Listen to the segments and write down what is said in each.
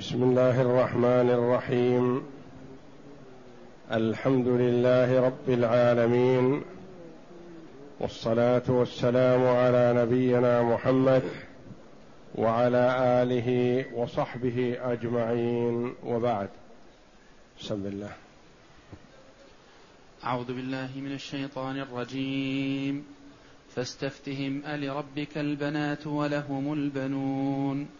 بسم الله الرحمن الرحيم. الحمد لله رب العالمين. والصلاة والسلام على نبينا محمد وعلى آله وصحبه أجمعين. وبعد. بسم الله. أعوذ بالله من الشيطان الرجيم. فاستفتهم ألربك البنات ولهم البنون.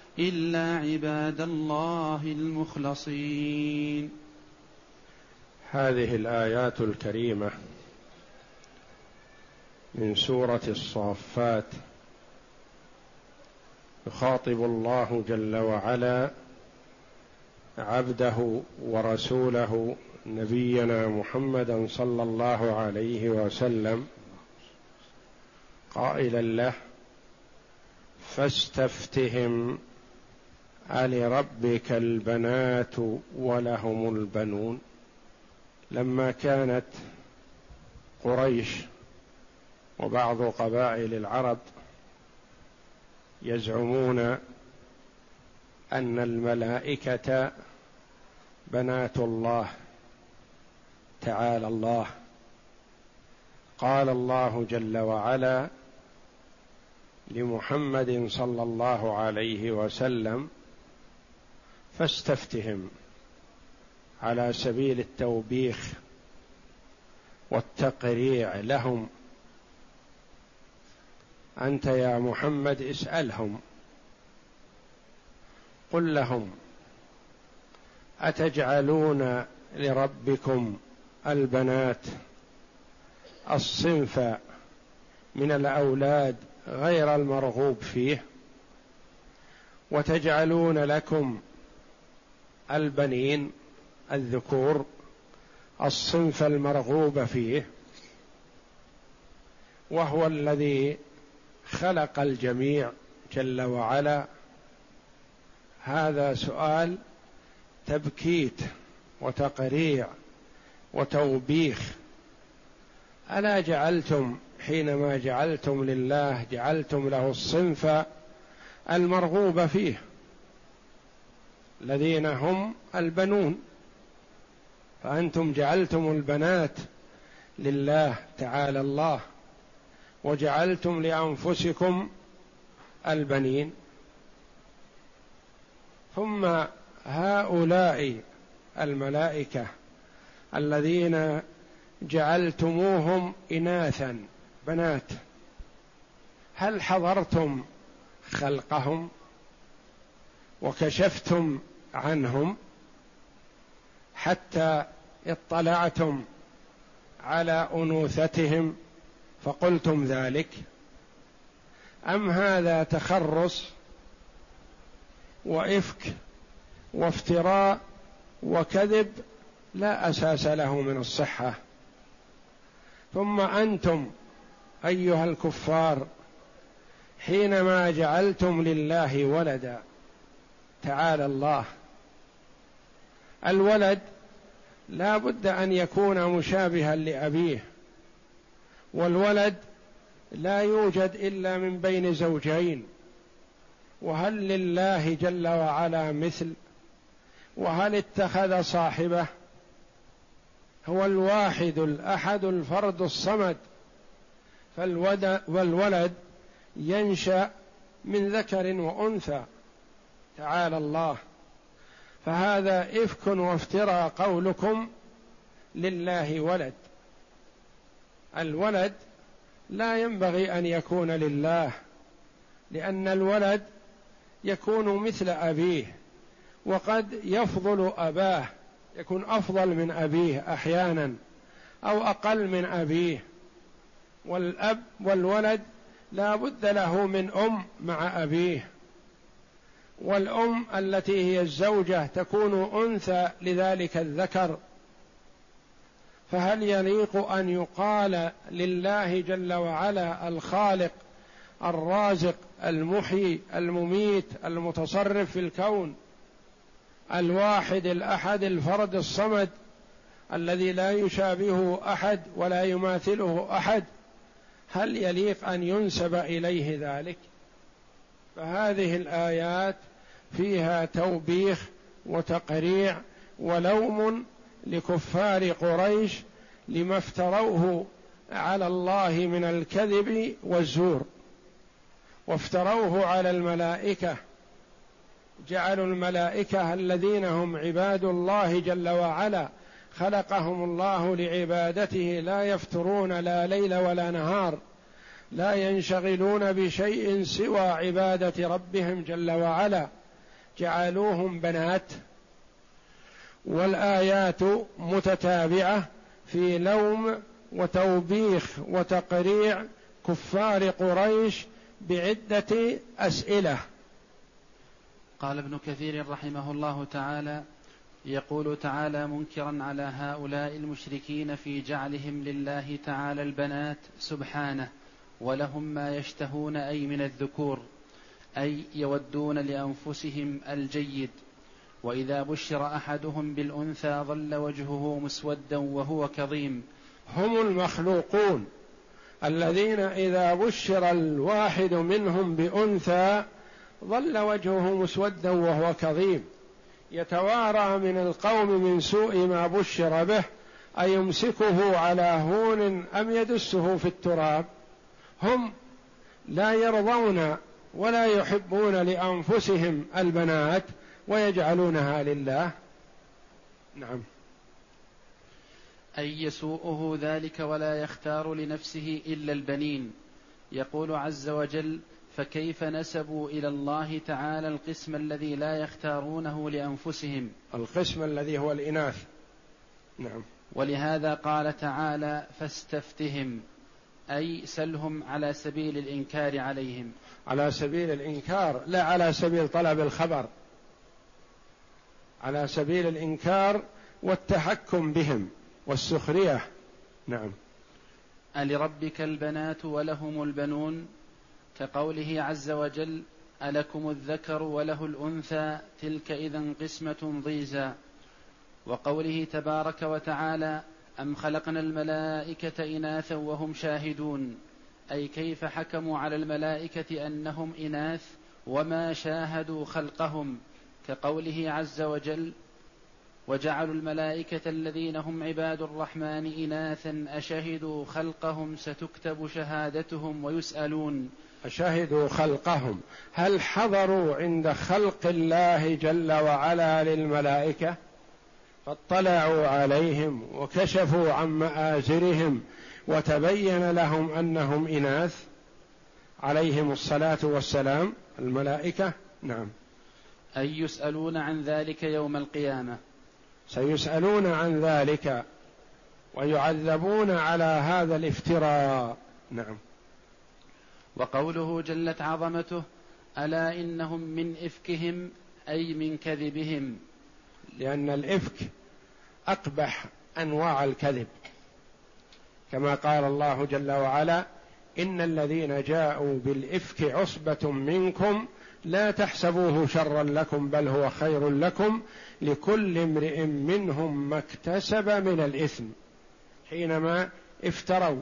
إلا عباد الله المخلصين. هذه الآيات الكريمة من سورة الصافات. يخاطب الله جل وعلا عبده ورسوله نبينا محمدا صلى الله عليه وسلم قائلا له فاستفتهم ألربك البنات ولهم البنون؟ لما كانت قريش وبعض قبائل العرب يزعمون أن الملائكة بنات الله تعالى الله. قال الله جل وعلا لمحمد صلى الله عليه وسلم فاستفتهم على سبيل التوبيخ والتقريع لهم. أنت يا محمد اسألهم قل لهم أتجعلون لربكم البنات الصنف من الأولاد غير المرغوب فيه؟ وتجعلون لكم البنين الذكور الصنف المرغوب فيه وهو الذي خلق الجميع جل وعلا. هذا سؤال تبكيت وتقريع وتوبيخ. ألا جعلتم حينما جعلتم لله جعلتم له الصنف المرغوب فيه. الذين هم البنون. فأنتم جعلتم البنات لله تعالى الله وجعلتم لأنفسكم البنين. ثم هؤلاء الملائكة الذين جعلتموهم اناثا بنات. هل حضرتم خلقهم وكشفتم عنهم حتى اطلعتم على أنوثتهم فقلتم ذلك. أم هذا تخرص وإفك وافتراء وكذب؟ لا أساس له من الصحة. ثم أنتم أيها الكفار حينما جعلتم لله ولدا تعالى الله. الولد لا بد أن يكون مشابها لأبيه والولد لا يوجد إلا من بين زوجين وهل لله جل وعلا مثل؟ وهل اتخذ صاحبه؟ هو الواحد الأحد الفرد الصمد فالولد ينشأ من ذكر وأنثى تعالى الله. فهذا إفك وافتراء قولكم لله ولد. الولد لا ينبغي أن يكون لله لأن الولد يكون مثل أبيه وقد يفضل أباه يكون أفضل من أبيه أحيانا أو أقل من أبيه. والأب والولد لا بد له من أم مع أبيه. والأم التي هي الزوجة تكون أنثى لذلك الذكر. فهل يليق أن يقال لله جل وعلا الخالق الرازق المحيي المميت المتصرف في الكون الواحد الأحد الفرد الصمد الذي لا يشابهه أحد ولا يماثله أحد؟ هل يليق أن ينسب إليه ذلك؟ فهذه الآيات فيها توبيخ وتقريع ولوم لكفار قريش لما افتروه على الله من الكذب والزور. وافتروه على الملائكة جعلوا الملائكة الذين هم عباد الله جل وعلا خلقهم الله لعبادته لا يفترون لا ليل ولا نهار لا ينشغلون بشيء سوى عبادة ربهم جل وعلا. جعلوهم بنات والآيات متتابعة في لوم وتوبيخ وتقريع كفار قريش بعدة أسئلة. قال ابن كثير رحمه الله تعالى يقول تعالى منكرا على هؤلاء المشركين في جعلهم لله تعالى البنات سبحانه ولهم ما يشتهون أي من الذكور. أي يودون لأنفسهم الجيد. وإذا بشر أحدهم بالأنثى ظل وجهه مسودا وهو كظيم. هم المخلوقون الذين إذا بشر الواحد منهم بأنثى ظل وجهه مسودا وهو كظيم. يتوارى من القوم من سوء ما بشر به أيمسكه على هون أم يدسه في التراب؟ هم لا يرضون ولا يحبون لأنفسهم البنات ويجعلونها لله. نعم. أي يسوءه ذلك ولا يختار لنفسه إلا البنين. يقول عز وجل فكيف نسبوا إلى الله تعالى القسم الذي لا يختارونه لأنفسهم؟ القسم الذي هو الإناث. نعم. ولهذا قال تعالى فاستفتهم. أي سلهم على سبيل الإنكار عليهم. على سبيل الإنكار لا على سبيل طلب الخبر. على سبيل الإنكار والتحكم بهم والسخرية. نعم. ألربك البنات ولهم البنون؟ كقوله عز وجل ألكم الذكر وله الأنثى تلك إذا قسمة ضيزى. وقوله تبارك وتعالى أم خلقنا الملائكة إناثا وهم شاهدون؟ أي كيف حكموا على الملائكة أنهم إناث وما شاهدوا خلقهم؟ كقوله عز وجل وجعلوا الملائكة الذين هم عباد الرحمن إناثا أشهدوا خلقهم ستكتب شهادتهم ويسألون. شهدوا خلقهم. هل حضروا عند خلق الله جل وعلا للملائكة؟ فاطلعوا عليهم وكشفوا عن مآزرهم وتبين لهم أنهم إناث عليهم الصلاة والسلام. الملائكة نعم. أي يسألون عن ذلك يوم القيامة. سيسألون عن ذلك ويعذبون على هذا الافتراء. نعم. وقوله جلت عظمته ألا إنهم من إفكهم أي من كذبهم؟ لأن الإفك أقبح أنواع الكذب. كما قال الله جل وعلا إن الذين جاءوا بالإفك عصبة منكم لا تحسبوه شرا لكم بل هو خير لكم لكل امرئ منهم ما اكتسب من الإثم. حينما افتروا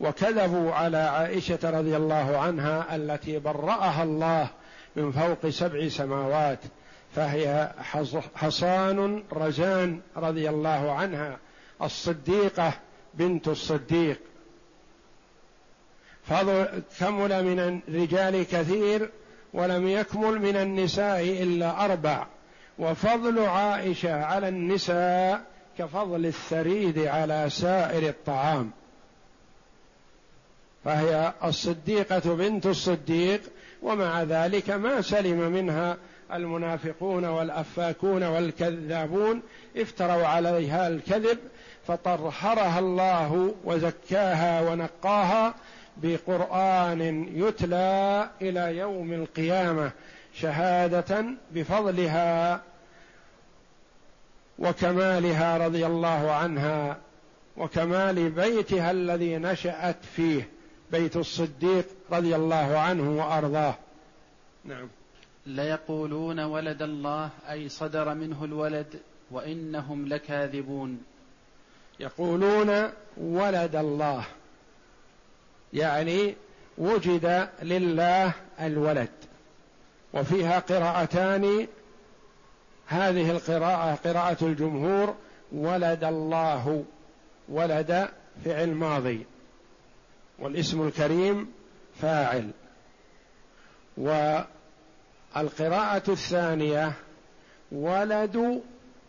وكذبوا على عائشة رضي الله عنها التي برأها الله من فوق سبع سماوات فهي حصان رزان رضي الله عنها الصديقة بنت الصديق. كمل من الرجال كثير ولم يكمل من النساء إلا أربع. وفضل عائشة على النساء كفضل الثريد على سائر الطعام. فهي الصديقة بنت الصديق ومع ذلك ما سلم منها المنافقون والأفاكون والكذابون افتروا عليها الكذب فطهرها الله وزكاها ونقاها بقرآن يتلى إلى يوم القيامة شهادة بفضلها وكمالها رضي الله عنها وكمال بيتها الذي نشأت فيه بيت الصديق رضي الله عنه وأرضاه. نعم. ليقولون ولد الله أي صدر منه الولد وإنهم لكاذبون. يقولون ولد الله يعني وجد لله الولد وفيها قراءتان. هذه القراءة قراءة الجمهور ولد الله ولد فعل ماضي والاسم الكريم فاعل. والقراءة الثانية ولد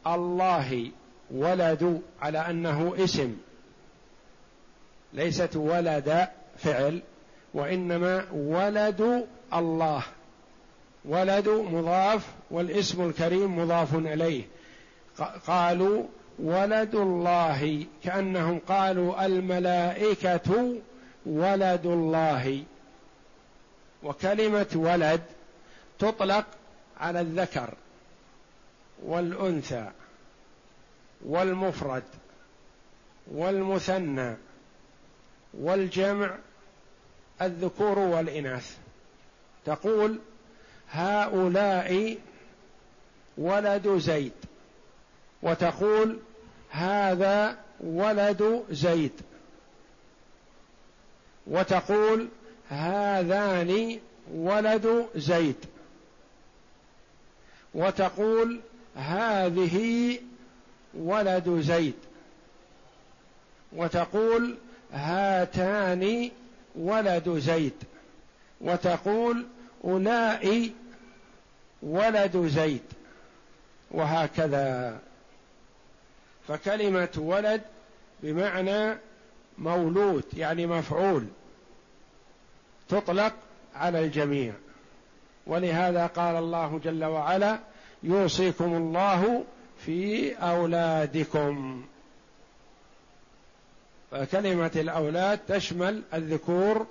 الله ولد على أنه اسم. ليست ولد فعل وإنما ولد الله. ولد مضاف والاسم الكريم مضاف إليه. قالوا ولد الله كأنهم قالوا الملائكة ولد الله. وكلمة ولد تطلق على الذكر والأنثى والمفرد والمثنى والجمع الذكور والإناث. تقول هؤلاء ولد زيد وتقول هذا ولد زيد وتقول هذان ولد زيد. وتقول هذه ولد زيد. وتقول هاتان ولد زيد. وتقول أولئك ولد زيد. وهكذا. فكلمة ولد بمعنى مولود يعني مفعول تطلق على الجميع. ولهذا قال الله جل وعلا يوصيكم الله في أولادكم. فكلمة الأولاد تشمل الذكور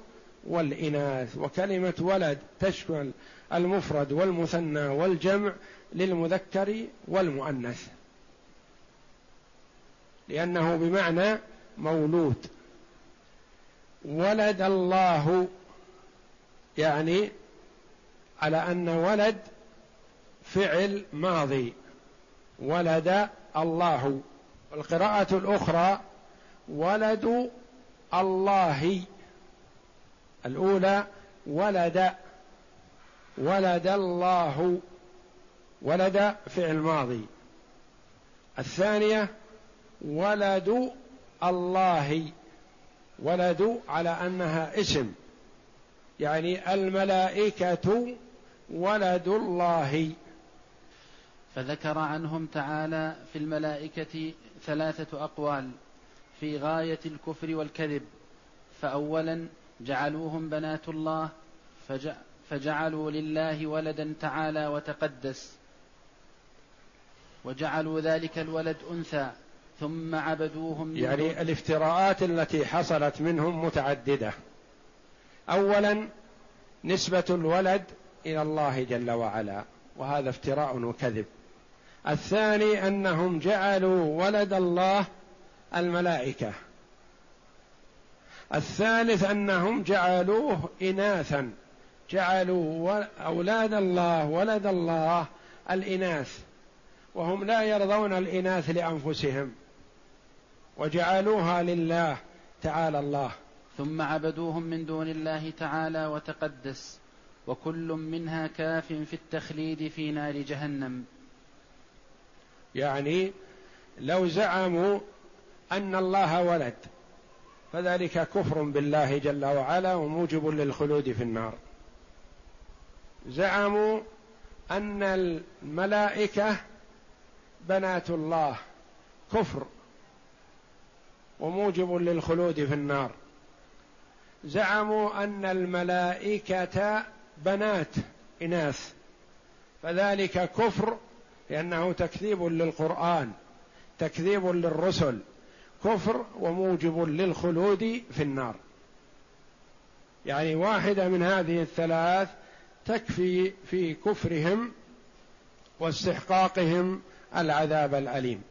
والإناث وكلمة ولد تشمل المفرد والمثنى والجمع للمذكر والمؤنث. لأنه بمعنى مولود. ولد الله يعني على أن ولد فعل ماضي. ولد الله. والقراءة الأخرى ولد الله. الأولى ولد ولد الله. ولد فعل ماضي. الثانية ولد الله. ولد على أنها اسم. يعني الملائكة ولد الله. فذكر عنهم تعالى في الملائكة ثلاثة أقوال في غاية الكفر والكذب. فأولا جعلوهم بنات الله فجعلوا لله ولدا تعالى وتقدس. وجعلوا ذلك الولد أنثى ثم عبدوهم يعني الافتراءات التي حصلت منهم متعددة. اولا نسبة الولد إلى الله جل وعلا وهذا افتراء وكذب. الثاني أنهم جعلوا ولد الله الملائكة. الثالث أنهم جعلوه اناثا. جعلوا أولاد الله ولد الله الإناث. وهم لا يرضون الإناث لأنفسهم. وجعلوها لله تعالى الله. ثم عبدوهم من دون الله تعالى وتقدس. وكل منها كاف في التخليد في نار جهنم. يعني لو زعموا أن الله ولد فذلك كفر بالله جل وعلا وموجب للخلود في النار. زعموا أن الملائكة بنات الله كفر وموجب للخلود في النار. زعموا أن الملائكة بنات إناث. فذلك كفر لأنه تكذيب للقرآن تكذيب للرسل كفر وموجب للخلود في النار. يعني واحدة من هذه الثلاث تكفي في كفرهم واستحقاقهم العذاب الأليم.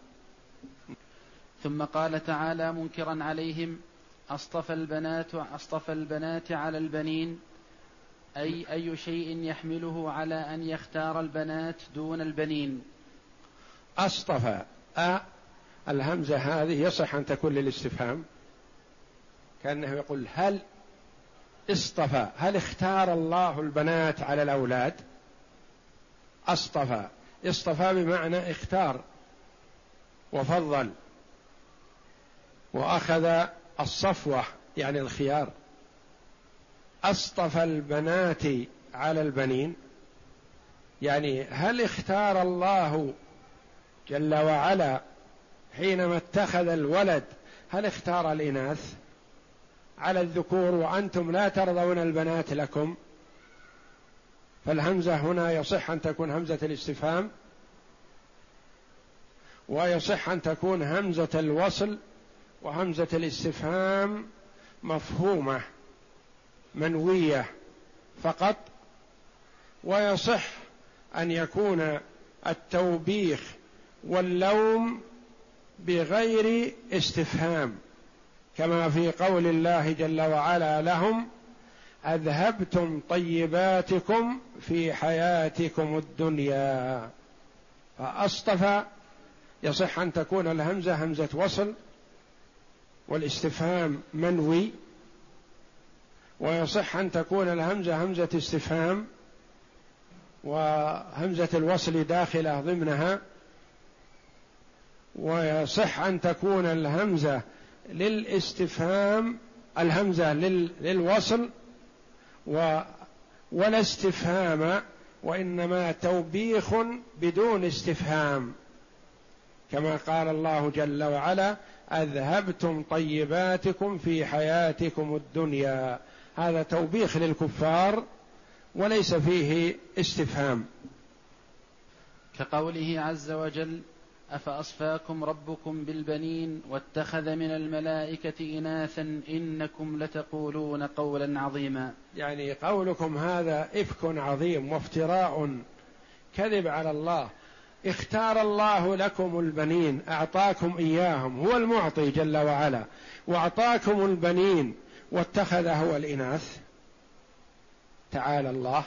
ثم قال تعالى منكرا عليهم أصطفى البنات أصطفى البنات على البنين. أي أي شيء يحمله على أن يختار البنات دون البنين. أصطفى. أ الهمزة هذه يصح أن تكون للاستفهام. كأنه يقول هل اصطفى هل اختار الله البنات على الأولاد؟ أصطفى. اصطفى بمعنى اختار وفضل وأخذ الصفوة يعني الخيار. اصطفى البنات على البنين. يعني هل اختار الله جل وعلا حينما اتخذ الولد هل اختار الإناث؟ على الذكور وأنتم لا ترضون البنات لكم. فالهمزة هنا يصح أن تكون همزة الاستفهام ويصح أن تكون همزة الوصل وهمزة الاستفهام مفهومة. منوية فقط ويصح أن يكون التوبيخ واللوم بغير استفهام كما في قول الله جل وعلا لهم أذهبتم طيباتكم في حياتكم الدنيا. فأصطفى يصح أن تكون الهمزة همزة وصل والاستفهام منوي. ويصح أن تكون الهمزة همزة استفهام وهمزة الوصل داخله ضمنها ويصح أن تكون الهمزة للاستفهام الهمزة للوصل و ولا استفهام وإنما توبيخ بدون استفهام. كما قال الله جل وعلا أذهبتم طيباتكم في حياتكم الدنيا. هذا توبيخ للكفار وليس فيه استفهام. كقوله عز وجل أفأصفاكم ربكم بالبنين واتخذ من الملائكة إناثا إنكم لتقولون قولا عظيما. يعني قولكم هذا إفك عظيم وافتراء. كذب على الله. اختار الله لكم البنين أعطاكم إياهم هو المعطي جل وعلا وأعطاكم البنين. واتخذ هو الإناث. تعالى الله.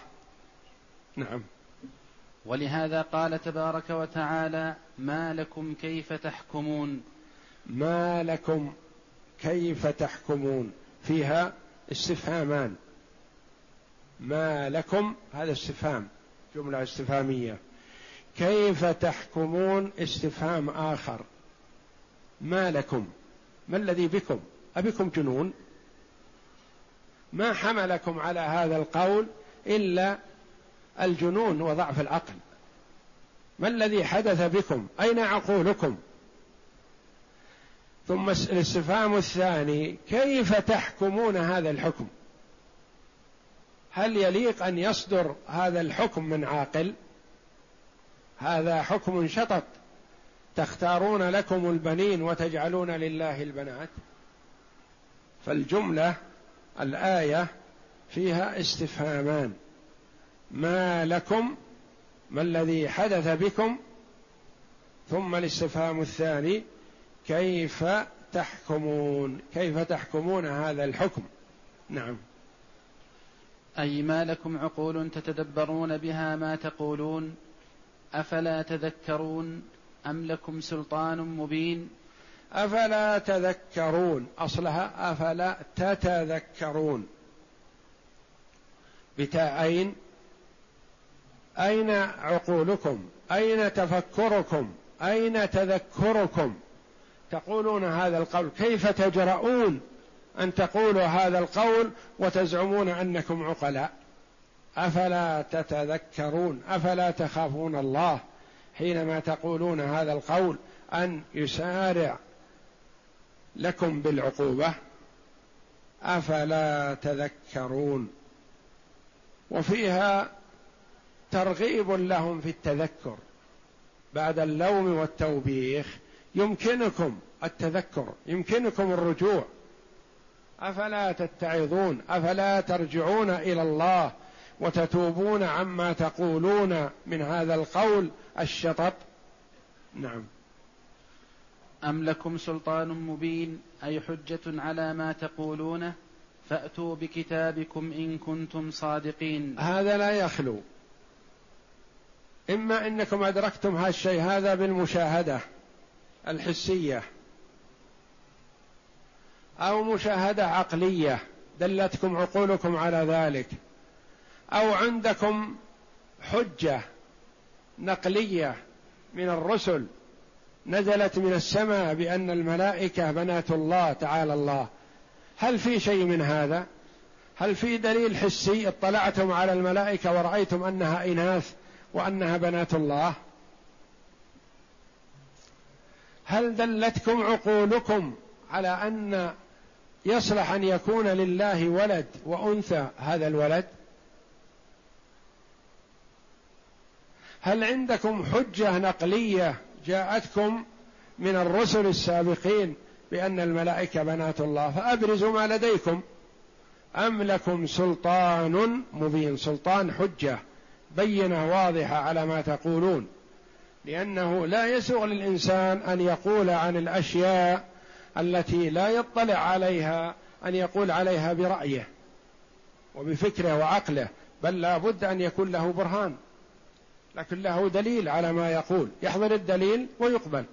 نعم. ولهذا قال تبارك وتعالى ما لكم كيف تحكمون؟ ما لكم كيف تحكمون؟ فيها استفهامان. ما لكم هذا استفهام جملة استفهامية. كيف تحكمون؟ استفهام آخر. ما لكم. ما الذي بكم؟ ابكم جنون. ما حملكم على هذا القول إلا الجنون وضعف العقل. ما الذي حدث بكم؟ أين عقولكم؟ ثم الاستفهام الثاني كيف تحكمون هذا الحكم؟ هل يليق أن يصدر هذا الحكم من عاقل؟ هذا حكم شطط. تختارون لكم البنين وتجعلون لله البنات. فالجملة الآية فيها استفهامان. ما لكم ما الذي حدث بكم ثم الاستفهام الثاني كيف تحكمون؟ كيف تحكمون هذا الحكم؟ نعم. أي ما لكم عقول تتدبرون بها ما تقولون؟ أفلا تذكرون أم لكم سلطان مبين؟ أفلا تذكرون؟ أصلها أفلا تتذكرون. بتاءين أين عقولكم؟ أين تفكركم؟ أين تذكركم؟ تقولون هذا القول كيف تجرؤون أن تقولوا هذا القول وتزعمون أنكم عقلاء؟ أفلا تتذكرون؟ أفلا تخافون الله حينما تقولون هذا القول أن يسارع لكم بالعقوبة أفلا تذكرون وفيها ترغيب لهم في التذكر بعد اللوم والتوبيخ يمكنكم التذكر يمكنكم الرجوع. أفلا تتعظون أفلا ترجعون إلى الله وتتوبون عما تقولون من هذا القول الشطط. نعم. أم لكم سلطان مبين أي حجة على ما تقولونه فأتوا بكتابكم إن كنتم صادقين. هذا لا يخلو. إما أنكم أدركتم هذا الشيء هذا بالمشاهدة الحسية. أو مشاهدة عقلية دلتكم عقولكم على ذلك. أو عندكم حجة نقلية من الرسل نزلت من السماء بأن الملائكة بنات الله تعالى الله هل في شيء من هذا؟ هل في دليل حسي اطلعتم على الملائكة ورأيتم أنها إناث وأنها بنات الله؟ هل دلتكم عقولكم على أن يصلح أن يكون لله ولد وأنثى هذا الولد؟ هل عندكم حجة نقلية جاءتكم من الرسل السابقين بأن الملائكة بنات الله فأبرزوا ما لديكم. أم لكم سلطان مبين سلطان حجة بينة واضحة على ما تقولون. لأنه لا يسوغ للإنسان أن يقول عن الأشياء التي لا يطلع عليها أن يقول عليها برأيه وبفكره وعقله بل لا بد أن يكون له برهان. لكن له دليل على ما يقول. يحضر الدليل ويقبل.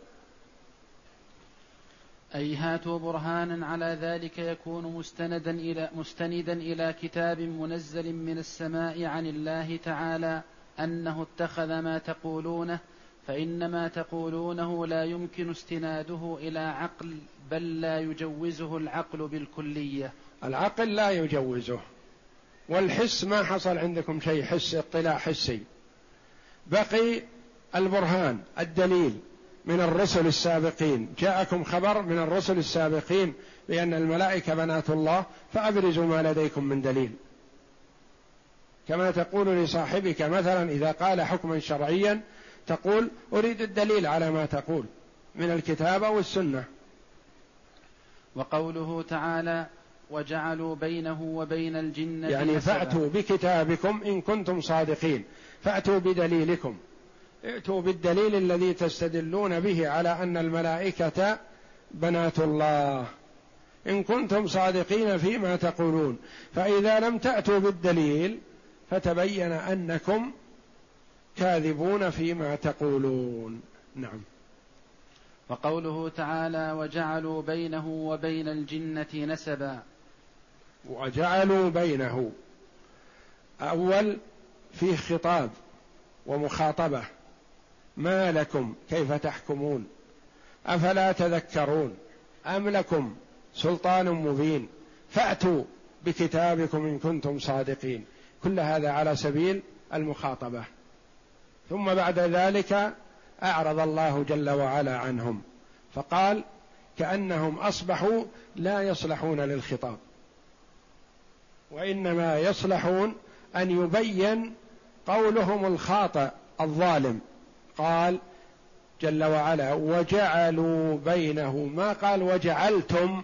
أي هاتوا برهانا على ذلك يكون مستندا إلى مستندا إلى كتاب منزل من السماء عن الله تعالى أنه اتخذ ما تقولونه فإن ما تقولونه لا يمكن استناده إلى عقل بل لا يجوزه العقل بالكلية. العقل لا يجوزه. والحس ما حصل عندكم شيء حس اطلاع حسي. بقي البرهان الدليل من الرسل السابقين. جاءكم خبر من الرسل السابقين بأن الملائكة بنات الله فأبرزوا ما لديكم من دليل. كما تقول لصاحبك مثلا إذا قال حكما شرعيا تقول أريد الدليل على ما تقول من الكتاب أو السنة. وقوله تعالى وجعلوا بينه وبين الجنة يعني فأتوا بكتابكم إن كنتم صادقين. فأتوا بدليلكم. ائتوا بالدليل الذي تستدلون به على أن الملائكة بنات الله. إن كنتم صادقين فيما تقولون. فإذا لم تأتوا بالدليل فتبين أنكم كاذبون فيما تقولون. نعم. وقوله تعالى وجعلوا بينه وبين الجنة نسبا. وجعلوا بينه. أول فيه خطاب ومخاطبة. ما لكم؟ كيف تحكمون؟ أفلا تذكرون؟ أم لكم سلطان مبين؟ فأتوا بكتابكم إن كنتم صادقين. كل هذا على سبيل المخاطبة. ثم بعد ذلك أعرض الله جل وعلا عنهم. فقال كأنهم أصبحوا لا يصلحون للخطاب. وإنما يصلحون أن يبين قولهم الخاطئ الظالم. قال جل وعلا وجعلوا بينه ما قال وجعلتم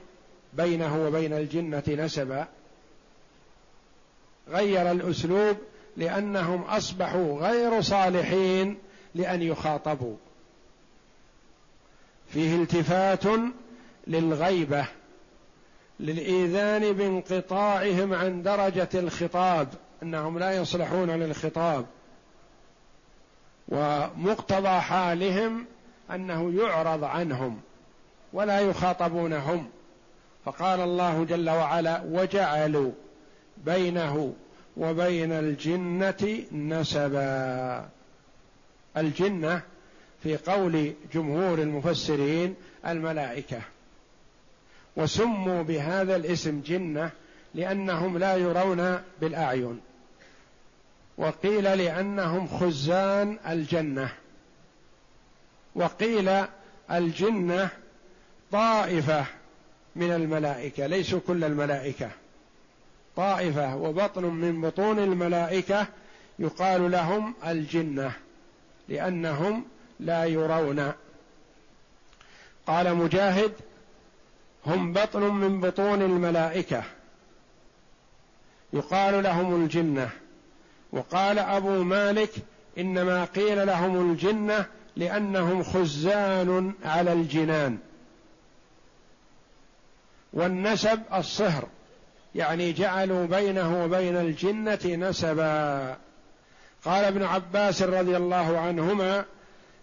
بينه وبين الجنة نسبا. غير الأسلوب لأنهم أصبحوا غير صالحين لأن يخاطبوا. فيه التفات للغيبة للإيذان بانقطاعهم عن درجة الخطاب. أنهم لا يصلحون للخطاب ومقتضى حالهم أنه يعرض عنهم ولا يخاطبونهم. فقال الله جل وعلا وجعلوا بينه وبين الجنة نسبا. الجنة في قول جمهور المفسرين الملائكة. وسموا بهذا الاسم جنة لأنهم لا يرون بالأعين. وقيل لأنهم خزان الجنة. وقيل الجنة طائفة من الملائكة ليسوا كل الملائكة. طائفة وبطن من بطون الملائكة يقال لهم الجنة لأنهم لا يرون. قال مجاهد هم بطن من بطون الملائكة. يقال لهم الجنة. وقال أبو مالك إنما قيل لهم الجنة لأنهم خزان على الجنان. والنسب الصهر يعني جعلوا بينه وبين الجنة نسبا. قال ابن عباس رضي الله عنهما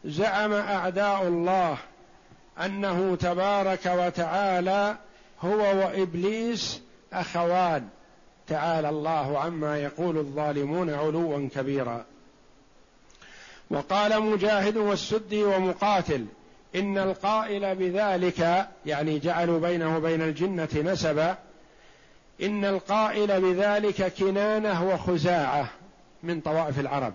زعم أعداء الله أنه تبارك وتعالى هو وإبليس أخوان. تعالى الله عما يقول الظالمون علوا كبيرا. وقال مجاهد والسدي ومقاتل إن القائل بذلك يعني جعلوا بينه وبين الجنة نسبا إن القائل بذلك كنانة وخزاعة من طوائف العرب.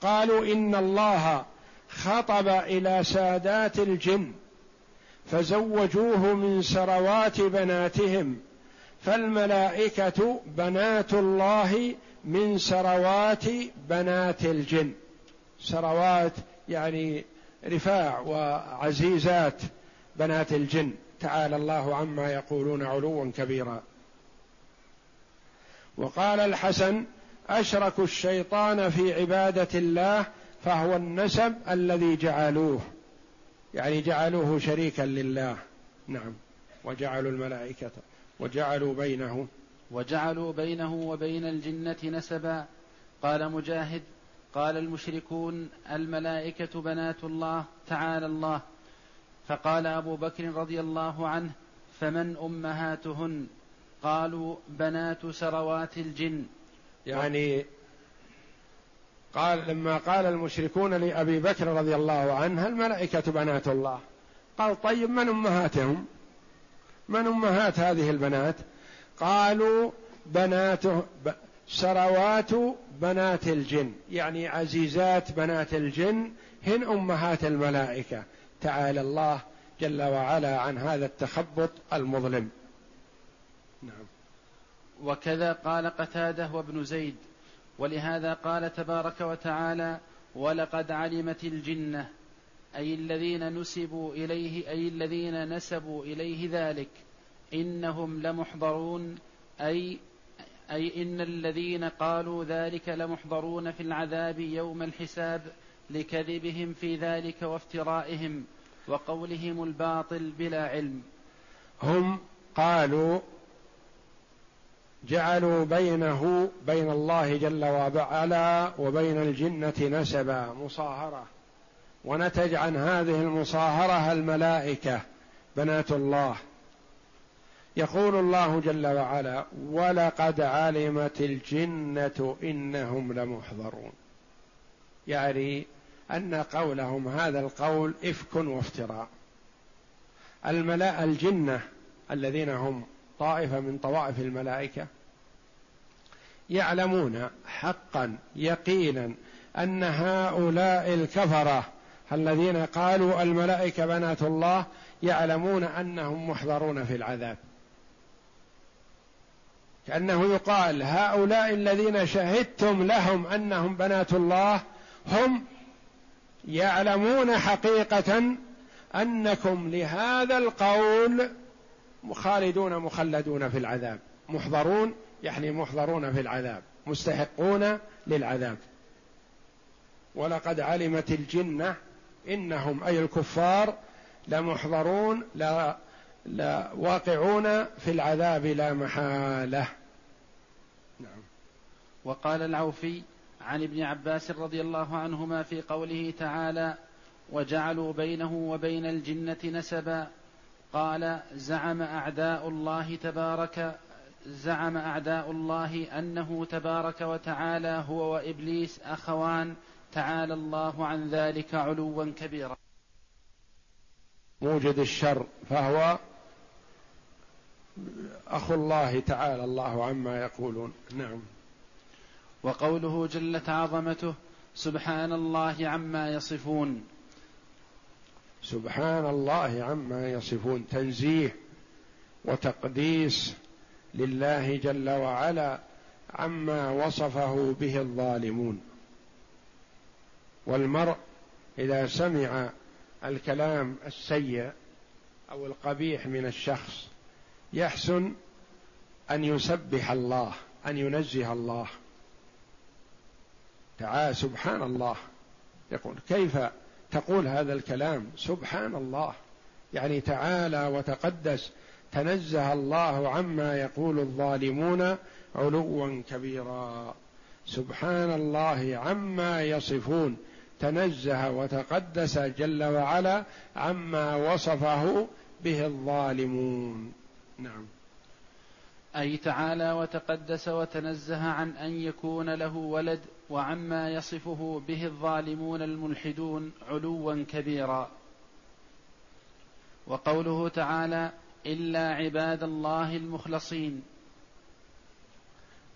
قالوا إن الله خطب إلى سادات الجن فزوجوه من سروات بناتهم فالملائكة بنات الله من سروات بنات الجن. سروات يعني رفاع وعزيزات بنات الجن. تعالى الله عما يقولون علوا كبيرا. وقال الحسن اشركوا الشيطان في عبادة الله فهو النسب الذي جعلوه. يعني جعلوه شريكا لله. نعم. وجعلوا الملائكة وجعلوا بينه. وجعلوا بينه وبين الجنة نسبا. قال مجاهد قال المشركون الملائكة بنات الله تعالى الله. فقال أبو بكر رضي الله عنه فمن أمهاتهن؟ قالوا بنات سروات الجن. يعني قال لما قال المشركون لأبي بكر رضي الله عنه الملائكة بنات الله. قال طيب من أمهاتهم؟ من أمهات هذه البنات؟ قالوا بناته سروات بنات الجن يعني عزيزات بنات الجن هن أمهات الملائكة. تعالى الله جل وعلا عن هذا التخبط المظلم. نعم. وكذا قال قتاده وابن زيد ولهذا قال تبارك وتعالى ولقد علمت الجنة أي الذين نسبوا إليه أي الذين نسبوا إليه ذلك. إنهم لمحضرون أي أي إن الذين قالوا ذلك لمحضرون في العذاب يوم الحساب لكذبهم في ذلك وافترائهم وقولهم الباطل بلا علم. هم قالوا جعلوا بينه بين الله جل وعلا وبين الجنة نسبا مصاهرة. ونتج عن هذه المصاهرة الملائكة بنات الله. يقول الله جل وعلا ولقد علمت الجنة إنهم لمحضرون. يعني أن قولهم هذا القول إفك وافتراء. الملاء الجنة الذين هم طائفة من طوائف الملائكة يعلمون حقا يقينا أن هؤلاء الكفرة الذين قالوا الملائكة بنات الله يعلمون أنهم محضرون في العذاب. كأنه يقال هؤلاء الذين شهدتم لهم أنهم بنات الله هم يعلمون حقيقة أنكم لهذا القول خالدون مخلدون في العذاب. محضرون يعني محضرون في العذاب مستحقون للعذاب. ولقد علمت الجنة إنهم أي الكفار لمحضرون لا لا واقعون في العذاب لا محالة. نعم. وقال العوفي عن ابن عباس رضي الله عنهما في قوله تعالى وجعلوا بينه وبين الجنة نسبا قال زعم أعداء الله تبارك زعم أعداء الله أنه تبارك وتعالى هو وإبليس أخوان تعالى الله عن ذلك علوا كبيرا. موجد الشر فهو أخو الله تعالى الله عما يقولون. نعم. وقوله جلت عظمته سبحان الله عما يصفون. سبحان الله عما يصفون. تنزيه وتقديس لله جل وعلا عما وصفه به الظالمون. والمرء إذا سمع الكلام السيء أو القبيح من الشخص يحسن أن يسبح الله أن ينزه الله. تعالى سبحان الله. يقول كيف تقول هذا الكلام؟ سبحان الله. يعني تعالى وتقدس تنزه الله عما يقول الظالمون علوا كبيرا. سبحان الله عما يصفون. تنزه وتقدس جل وعلا عما وصفه به الظالمون. نعم. أي تعالى وتقدس وتنزه عن أن يكون له ولد وعما يصفه به الظالمون الملحدون علوا كبيرا. وقوله تعالى إلا عباد الله المخلصين.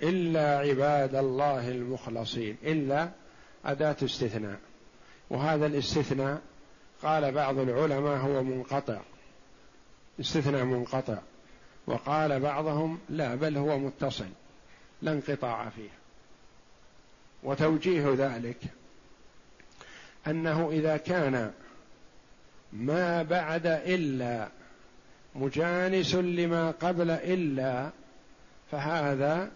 إلا عباد الله المخلصين. إلا أداة استثناء. وهذا الاستثناء قال بعض العلماء هو منقطع. استثناء منقطع. وقال بعضهم لا بل هو متصل. لا انقطاع فيه. وتوجيه ذلك أنه إذا كان ما بعد إلا مجانس لما قبل إلا فهذا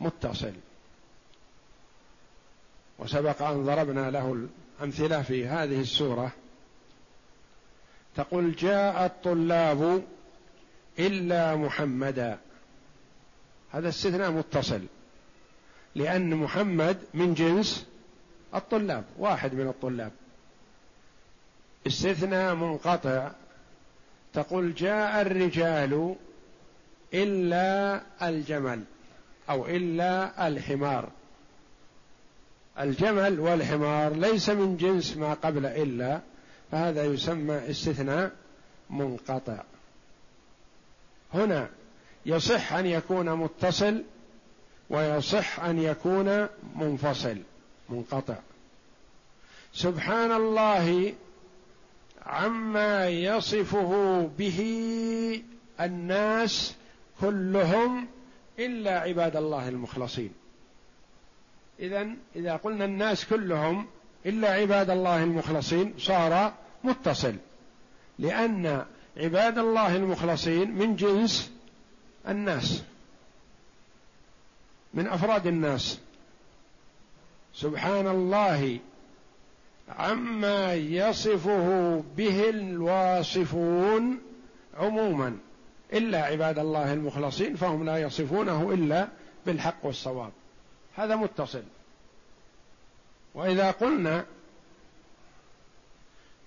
متصل. وسبق أن ضربنا له الأمثلة في هذه السورة. تقول جاء الطلاب إلا محمدا. هذا استثناء متصل لأن محمد من جنس الطلاب واحد من الطلاب. استثناء منقطع. تقول جاء الرجال إلا الجمل أو إلا الحمار. الجمل والحمار ليس من جنس ما قبل إلا فهذا يسمى استثناء منقطع. هنا يصح أن يكون متصل ويصح أن يكون منفصل منقطع. سبحان الله عما يصفه به الناس كلهم إلا عباد الله المخلصين. اذا إذا قلنا الناس كلهم إلا عباد الله المخلصين صار متصل. لأن عباد الله المخلصين من جنس الناس من أفراد الناس. سبحان الله عما يصفه به الواصفون عموما. إلا عباد الله المخلصين فهم لا يصفونه إلا بالحق والصواب. هذا متصل. وإذا قلنا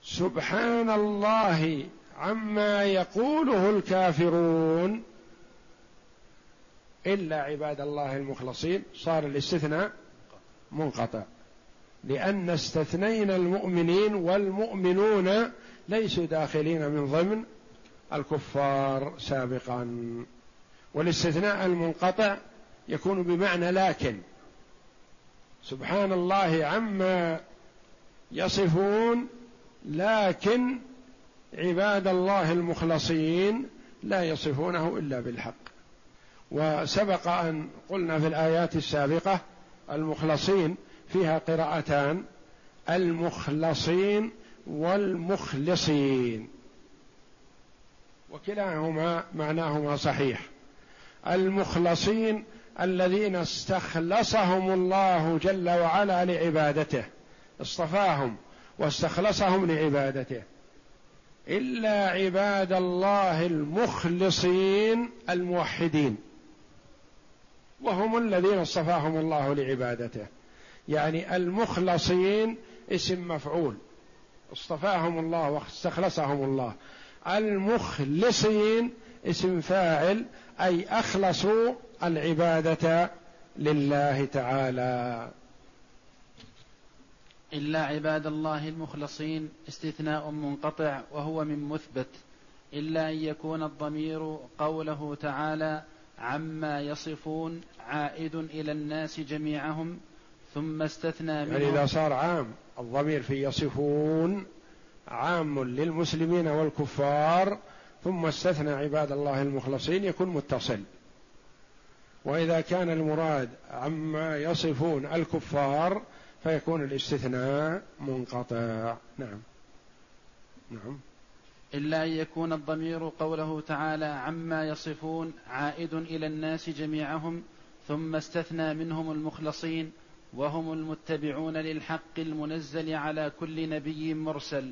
سبحان الله عما يقوله الكافرون إلا عباد الله المخلصين صار الاستثناء منقطع. لأن استثنينا المؤمنين والمؤمنون ليسوا داخلين من ضمن الكفار سابقا. والاستثناء المنقطع يكون بمعنى لكن. سبحان الله عما يصفون لكن عباد الله المخلصين لا يصفونه إلا بالحق. وسبق أن قلنا في الآيات السابقة المخلصين فيها قراءتان المخلصين والمخلصين. وكلاهما معناهما صحيح. المخلصين الذين استخلصهم الله جل وعلا لعبادته اصطفاهم واستخلصهم لعبادته. إلا عباد الله المخلصين الموحدين. وهم الذين اصطفاهم الله لعبادته. يعني المخلصين اسم مفعول. اصطفاهم الله واستخلصهم الله. المخلصين اسم فاعل أي اخلصوا العبادة لله تعالى. إلا عباد الله المخلصين استثناء منقطع وهو من مثبت. إلا أن يكون الضمير قوله تعالى عما يصفون عائد إلى الناس جميعهم ثم استثنى منه يعني إذا صار عام الضمير في يصفون عام للمسلمين والكفار ثم استثنى عباد الله المخلصين يكون متصل. وإذا كان المراد عما يصفون الكفار فيكون الاستثناء منقطع. نعم. نعم. إلا أن يكون الضمير قوله تعالى عما يصفون عائد إلى الناس جميعهم ثم استثنى منهم المخلصين وهم المتبعون للحق المنزل على كل نبي مرسل.